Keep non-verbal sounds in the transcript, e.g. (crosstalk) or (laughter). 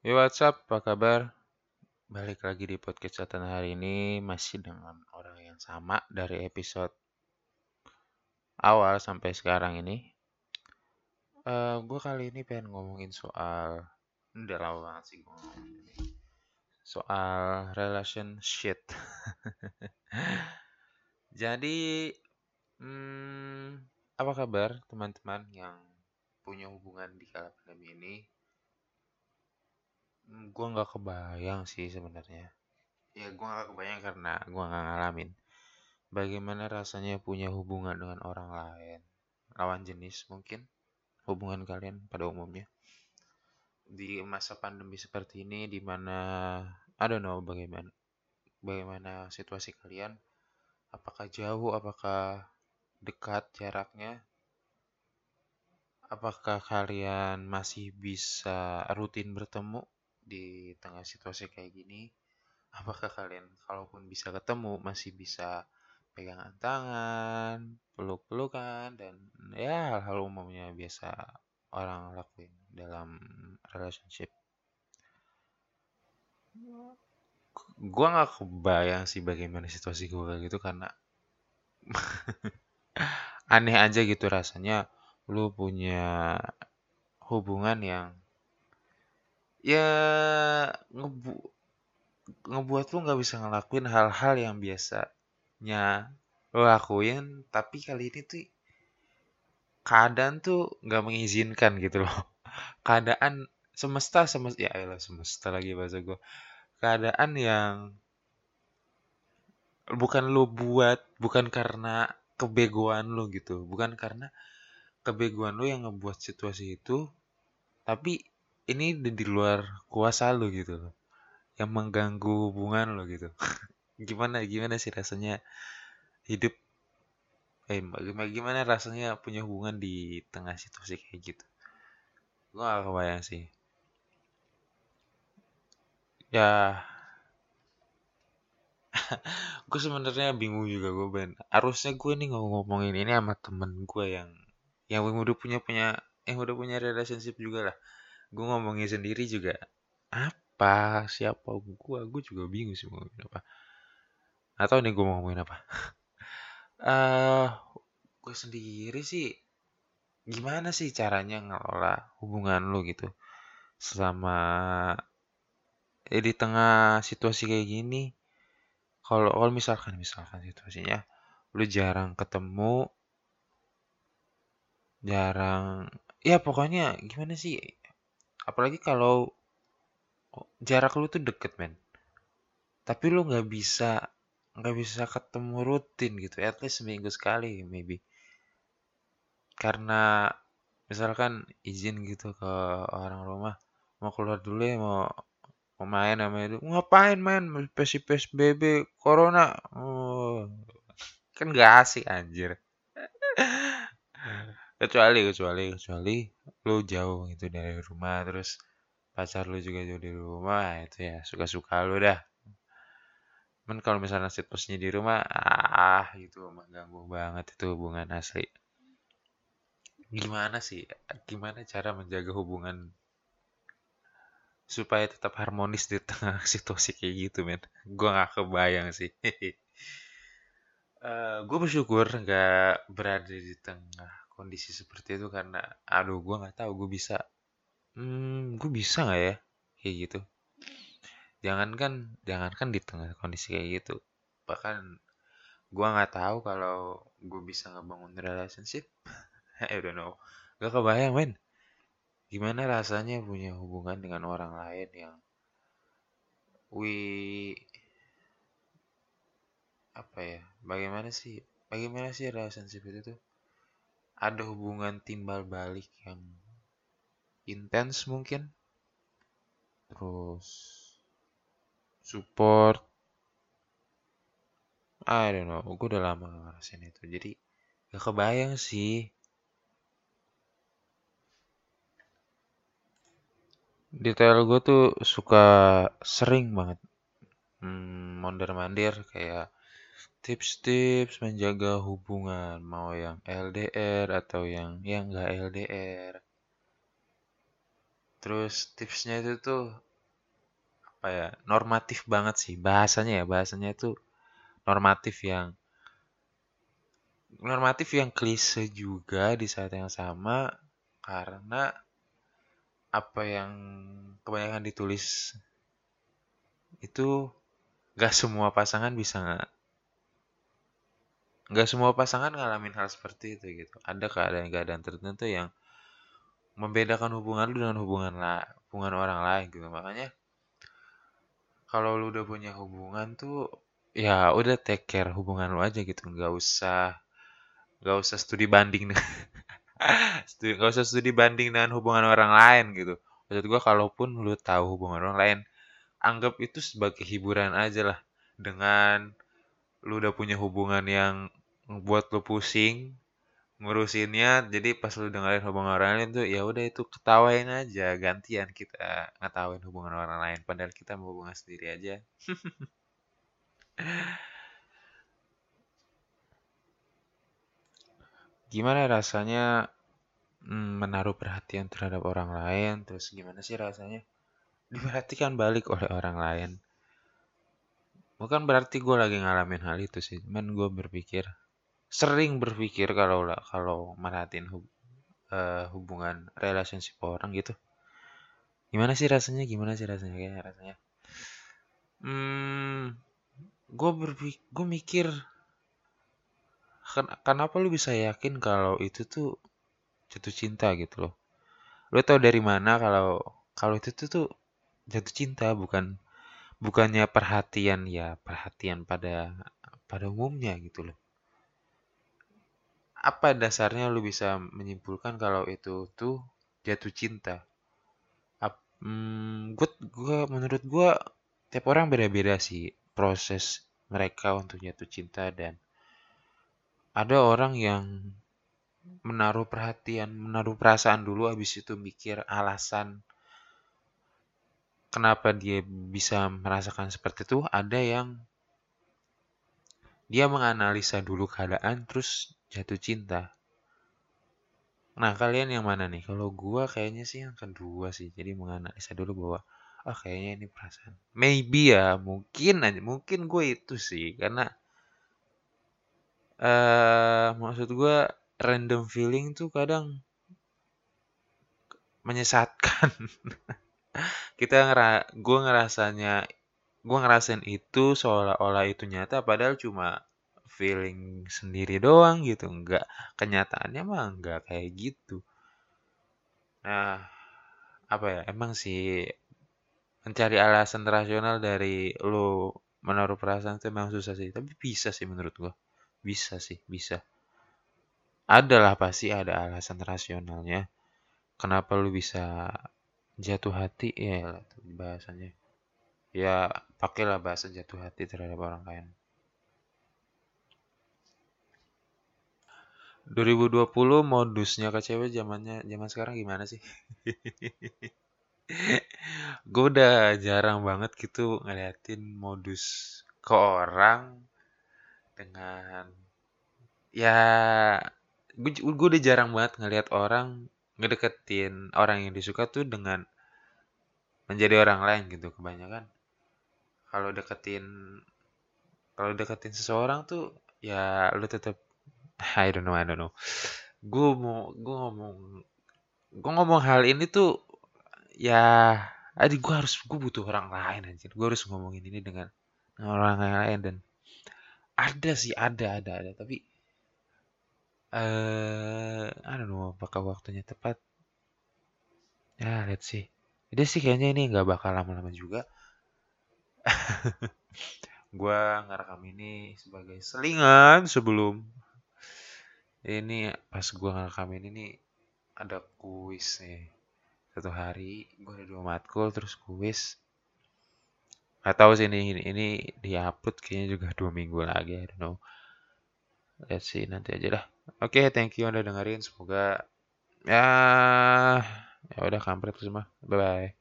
Yo what's up, apa kabar? Balik lagi di podcast catatan hari ini masih dengan orang yang sama dari episode awal sampai sekarang ini. Uh, gue kali ini pengen ngomongin soal udah lama banget sih gue. Soal relationship. (laughs) Jadi, hmm, apa kabar teman-teman yang punya hubungan di kala pandemi ini? Hmm, gue nggak kebayang sih sebenarnya. Ya gue nggak kebayang karena gue nggak ngalamin. Bagaimana rasanya punya hubungan dengan orang lain, lawan jenis mungkin, hubungan kalian pada umumnya. Di masa pandemi seperti ini, di mana, I don't know bagaimana, bagaimana situasi kalian, apakah jauh, apakah dekat jaraknya, apakah kalian masih bisa rutin bertemu di tengah situasi kayak gini? Apakah kalian kalaupun bisa ketemu masih bisa pegangan tangan, peluk-pelukan dan ya hal-hal umumnya biasa orang lakuin dalam relationship. Gua nggak kebayang sih bagaimana situasi gue kayak gitu karena (laughs) aneh aja gitu rasanya lu punya hubungan yang ya ngebu ngebuat lu nggak bisa ngelakuin hal-hal yang biasanya lo lakuin tapi kali ini tuh keadaan tuh nggak mengizinkan gitu loh. (laughs) Keadaan semesta semesta ya elah semesta lagi bahasa gue keadaan yang bukan lu buat bukan karena kebegoan lu gitu. Bukan karena kebegoan lu yang ngebuat situasi itu tapi ini di luar kuasa lu gitu loh. Yang mengganggu hubungan lo gitu. (laughs) Gimana gimana sih rasanya hidup? Eh gimana gimana rasanya punya hubungan di tengah situasi kayak gitu? Gue gak kebayang sih. Ya. (laughs) Gue sebenarnya bingung juga gue ben. Harusnya gue nih ngomongin ini sama temen gue yang yang udah punya punya yang udah punya relationship juga lah gue ngomongin sendiri juga apa? Siapa gue gue juga bingung sih mau ngomongin apa. Atau nih gue mau ngomongin apa. Uh, (laughs) eh, gue sendiri sih gimana sih caranya ngelola hubungan lo gitu? Selama eh, di tengah situasi kayak gini kalau kalau misalkan misalkan situasinya lu jarang ketemu jarang ya pokoknya gimana sih apalagi kalau jarak lu tuh deket men. Tapi lu nggak bisa nggak bisa ketemu rutin gitu at least seminggu sekali maybe. Karena misalkan izin gitu ke orang rumah mau keluar dulu ya mau mau main sama itu ngapain main pes psbb corona. Oh, kan gak asik anjir. (laughs) Kecuali kecuali kecuali lu jauh gitu dari rumah terus pacar lu juga jauh dari rumah itu ya suka-suka lu dah. Men kalau misalnya situasinya di rumah ah itu mengganggu banget itu hubungan asli. Gimana sih gimana cara menjaga hubungan supaya tetap harmonis di tengah (laughs) situasi kayak gitu men? Gue gak kebayang sih. Uh, (laughs) eh, gue bersyukur nggak berada di tengah kondisi seperti itu karena aduh gue nggak tahu gue bisa. Hmm gue bisa nggak ya? Kayak gitu. Jangankan jangankan di tengah kondisi kayak gitu bahkan gue nggak tahu kalau gue bisa ngebangun relationship. (laughs) I don't know. Gak kebayang men. Gimana rasanya punya hubungan dengan orang lain yang we apa ya bagaimana sih bagaimana sih relationship itu tuh ada hubungan timbal balik yang intens mungkin. Terus support. I don't know gue udah lama ngerasain itu. Jadi gak kebayang sih. Detail gue tuh suka sering banget. Hmm, mondar mandir kayak tips-tips menjaga hubungan mau yang LDR atau yang yang nggak LDR terus tipsnya itu tuh apa ya normatif banget sih. Bahasanya ya bahasanya itu normatif yang normatif yang klise juga di saat yang sama karena apa yang kebanyakan ditulis itu gak semua pasangan bisa nggak semua pasangan ngalamin hal seperti itu gitu. Ada keadaan-keadaan tertentu yang membedakan hubungan lu dengan hubungan lah hubungan orang lain gitu. Makanya kalau lu udah punya hubungan tuh ya udah take care hubungan lu aja gitu. Nggak usah nggak usah studi banding (laughs) nggak usah studi banding dengan hubungan orang lain gitu. Maksud gua kalaupun lu tahu hubungan orang lain anggap itu sebagai hiburan aja lah. Dengan lu udah punya hubungan yang buat lu pusing ngurusinnya jadi pas lu dengerin hubungan orang lain tuh ya udah itu ketawain aja gantian kita ngetawain hubungan orang lain padahal kita mau hubungan sendiri aja. (laughs) Gimana rasanya mm, menaruh perhatian terhadap orang lain? Terus gimana sih rasanya diperhatikan balik oleh orang lain? Bukan berarti gue lagi ngalamin hal itu sih cuman gue berpikir sering berpikir kalau lah kalau merhatiin hub, uh, hubungan relationship orang gitu. Gimana sih rasanya? Gimana sih rasanya? Kayak rasanya hmm gue berpikir gue mikir ken kenapa lu bisa yakin kalau itu tuh jatuh cinta? gitu loh. Lu tau dari mana kalau kalau itu tuh tuh jatuh cinta bukan bukannya perhatian ya perhatian pada pada umumnya gitu loh apa dasarnya lu bisa menyimpulkan kalau itu tuh jatuh cinta? Ap, hmm, gue, gua, menurut gue tiap orang beda-beda sih proses mereka untuk jatuh cinta dan ada orang yang menaruh perhatian, menaruh perasaan dulu habis itu mikir alasan kenapa dia bisa merasakan seperti itu. Ada yang dia menganalisa dulu keadaan terus jatuh cinta. Nah, kalian yang mana nih? Kalau gua kayaknya sih yang kedua sih. Jadi menganalisa dulu bahwa oh kayaknya ini perasaan. Maybe ya, mungkin aja mungkin gue itu sih karena eh uh, maksud gue random feeling tuh kadang menyesatkan. (laughs) Kita ngera gue ngerasanya gue ngerasain itu seolah-olah itu nyata padahal cuma feeling sendiri doang gitu nggak kenyataannya mah nggak kayak gitu. Nah apa ya emang sih mencari alasan rasional dari lo menaruh perasaan itu memang susah sih tapi bisa sih menurut gua. Bisa sih bisa. Adalah pasti ada alasan rasionalnya. Kenapa lu bisa jatuh hati? Ya bahasanya. Ya pakailah bahasa jatuh hati terhadap orang lain 2020 modusnya ke cewek zamannya zaman sekarang gimana sih? (laughs) gue udah jarang banget gitu ngeliatin modus ke orang dengan ya gue, udah jarang banget ngeliat orang ngedeketin orang yang disuka tuh dengan menjadi orang lain gitu kebanyakan kalau deketin kalau deketin seseorang tuh ya lu tetap (laughs) I don't know, I don't know. Gue mau, gue ngomong, gue ngomong hal ini tuh ya, adik gue harus, gue butuh orang lain aja. Gue harus ngomongin ini dengan, orang lain dan ada sih, ada, ada, ada. Tapi, eh, uh, I don't know, apakah waktunya tepat? Ya, let's see. Jadi sih kayaknya ini nggak bakal lama-lama juga. (laughs) gue ngerekam ini sebagai selingan sebelum ini pas gue ngerekamin ini ada kuis nih. Satu hari gue ada dua matkul terus kuis. Gak tahu sih ini ini, ini diupload kayaknya juga (laughs) dua minggu lagi I don't know. Let's see nanti aja dah. Oke okay, thank you udah dengerin semoga ya ya udah kampret semua. Bye bye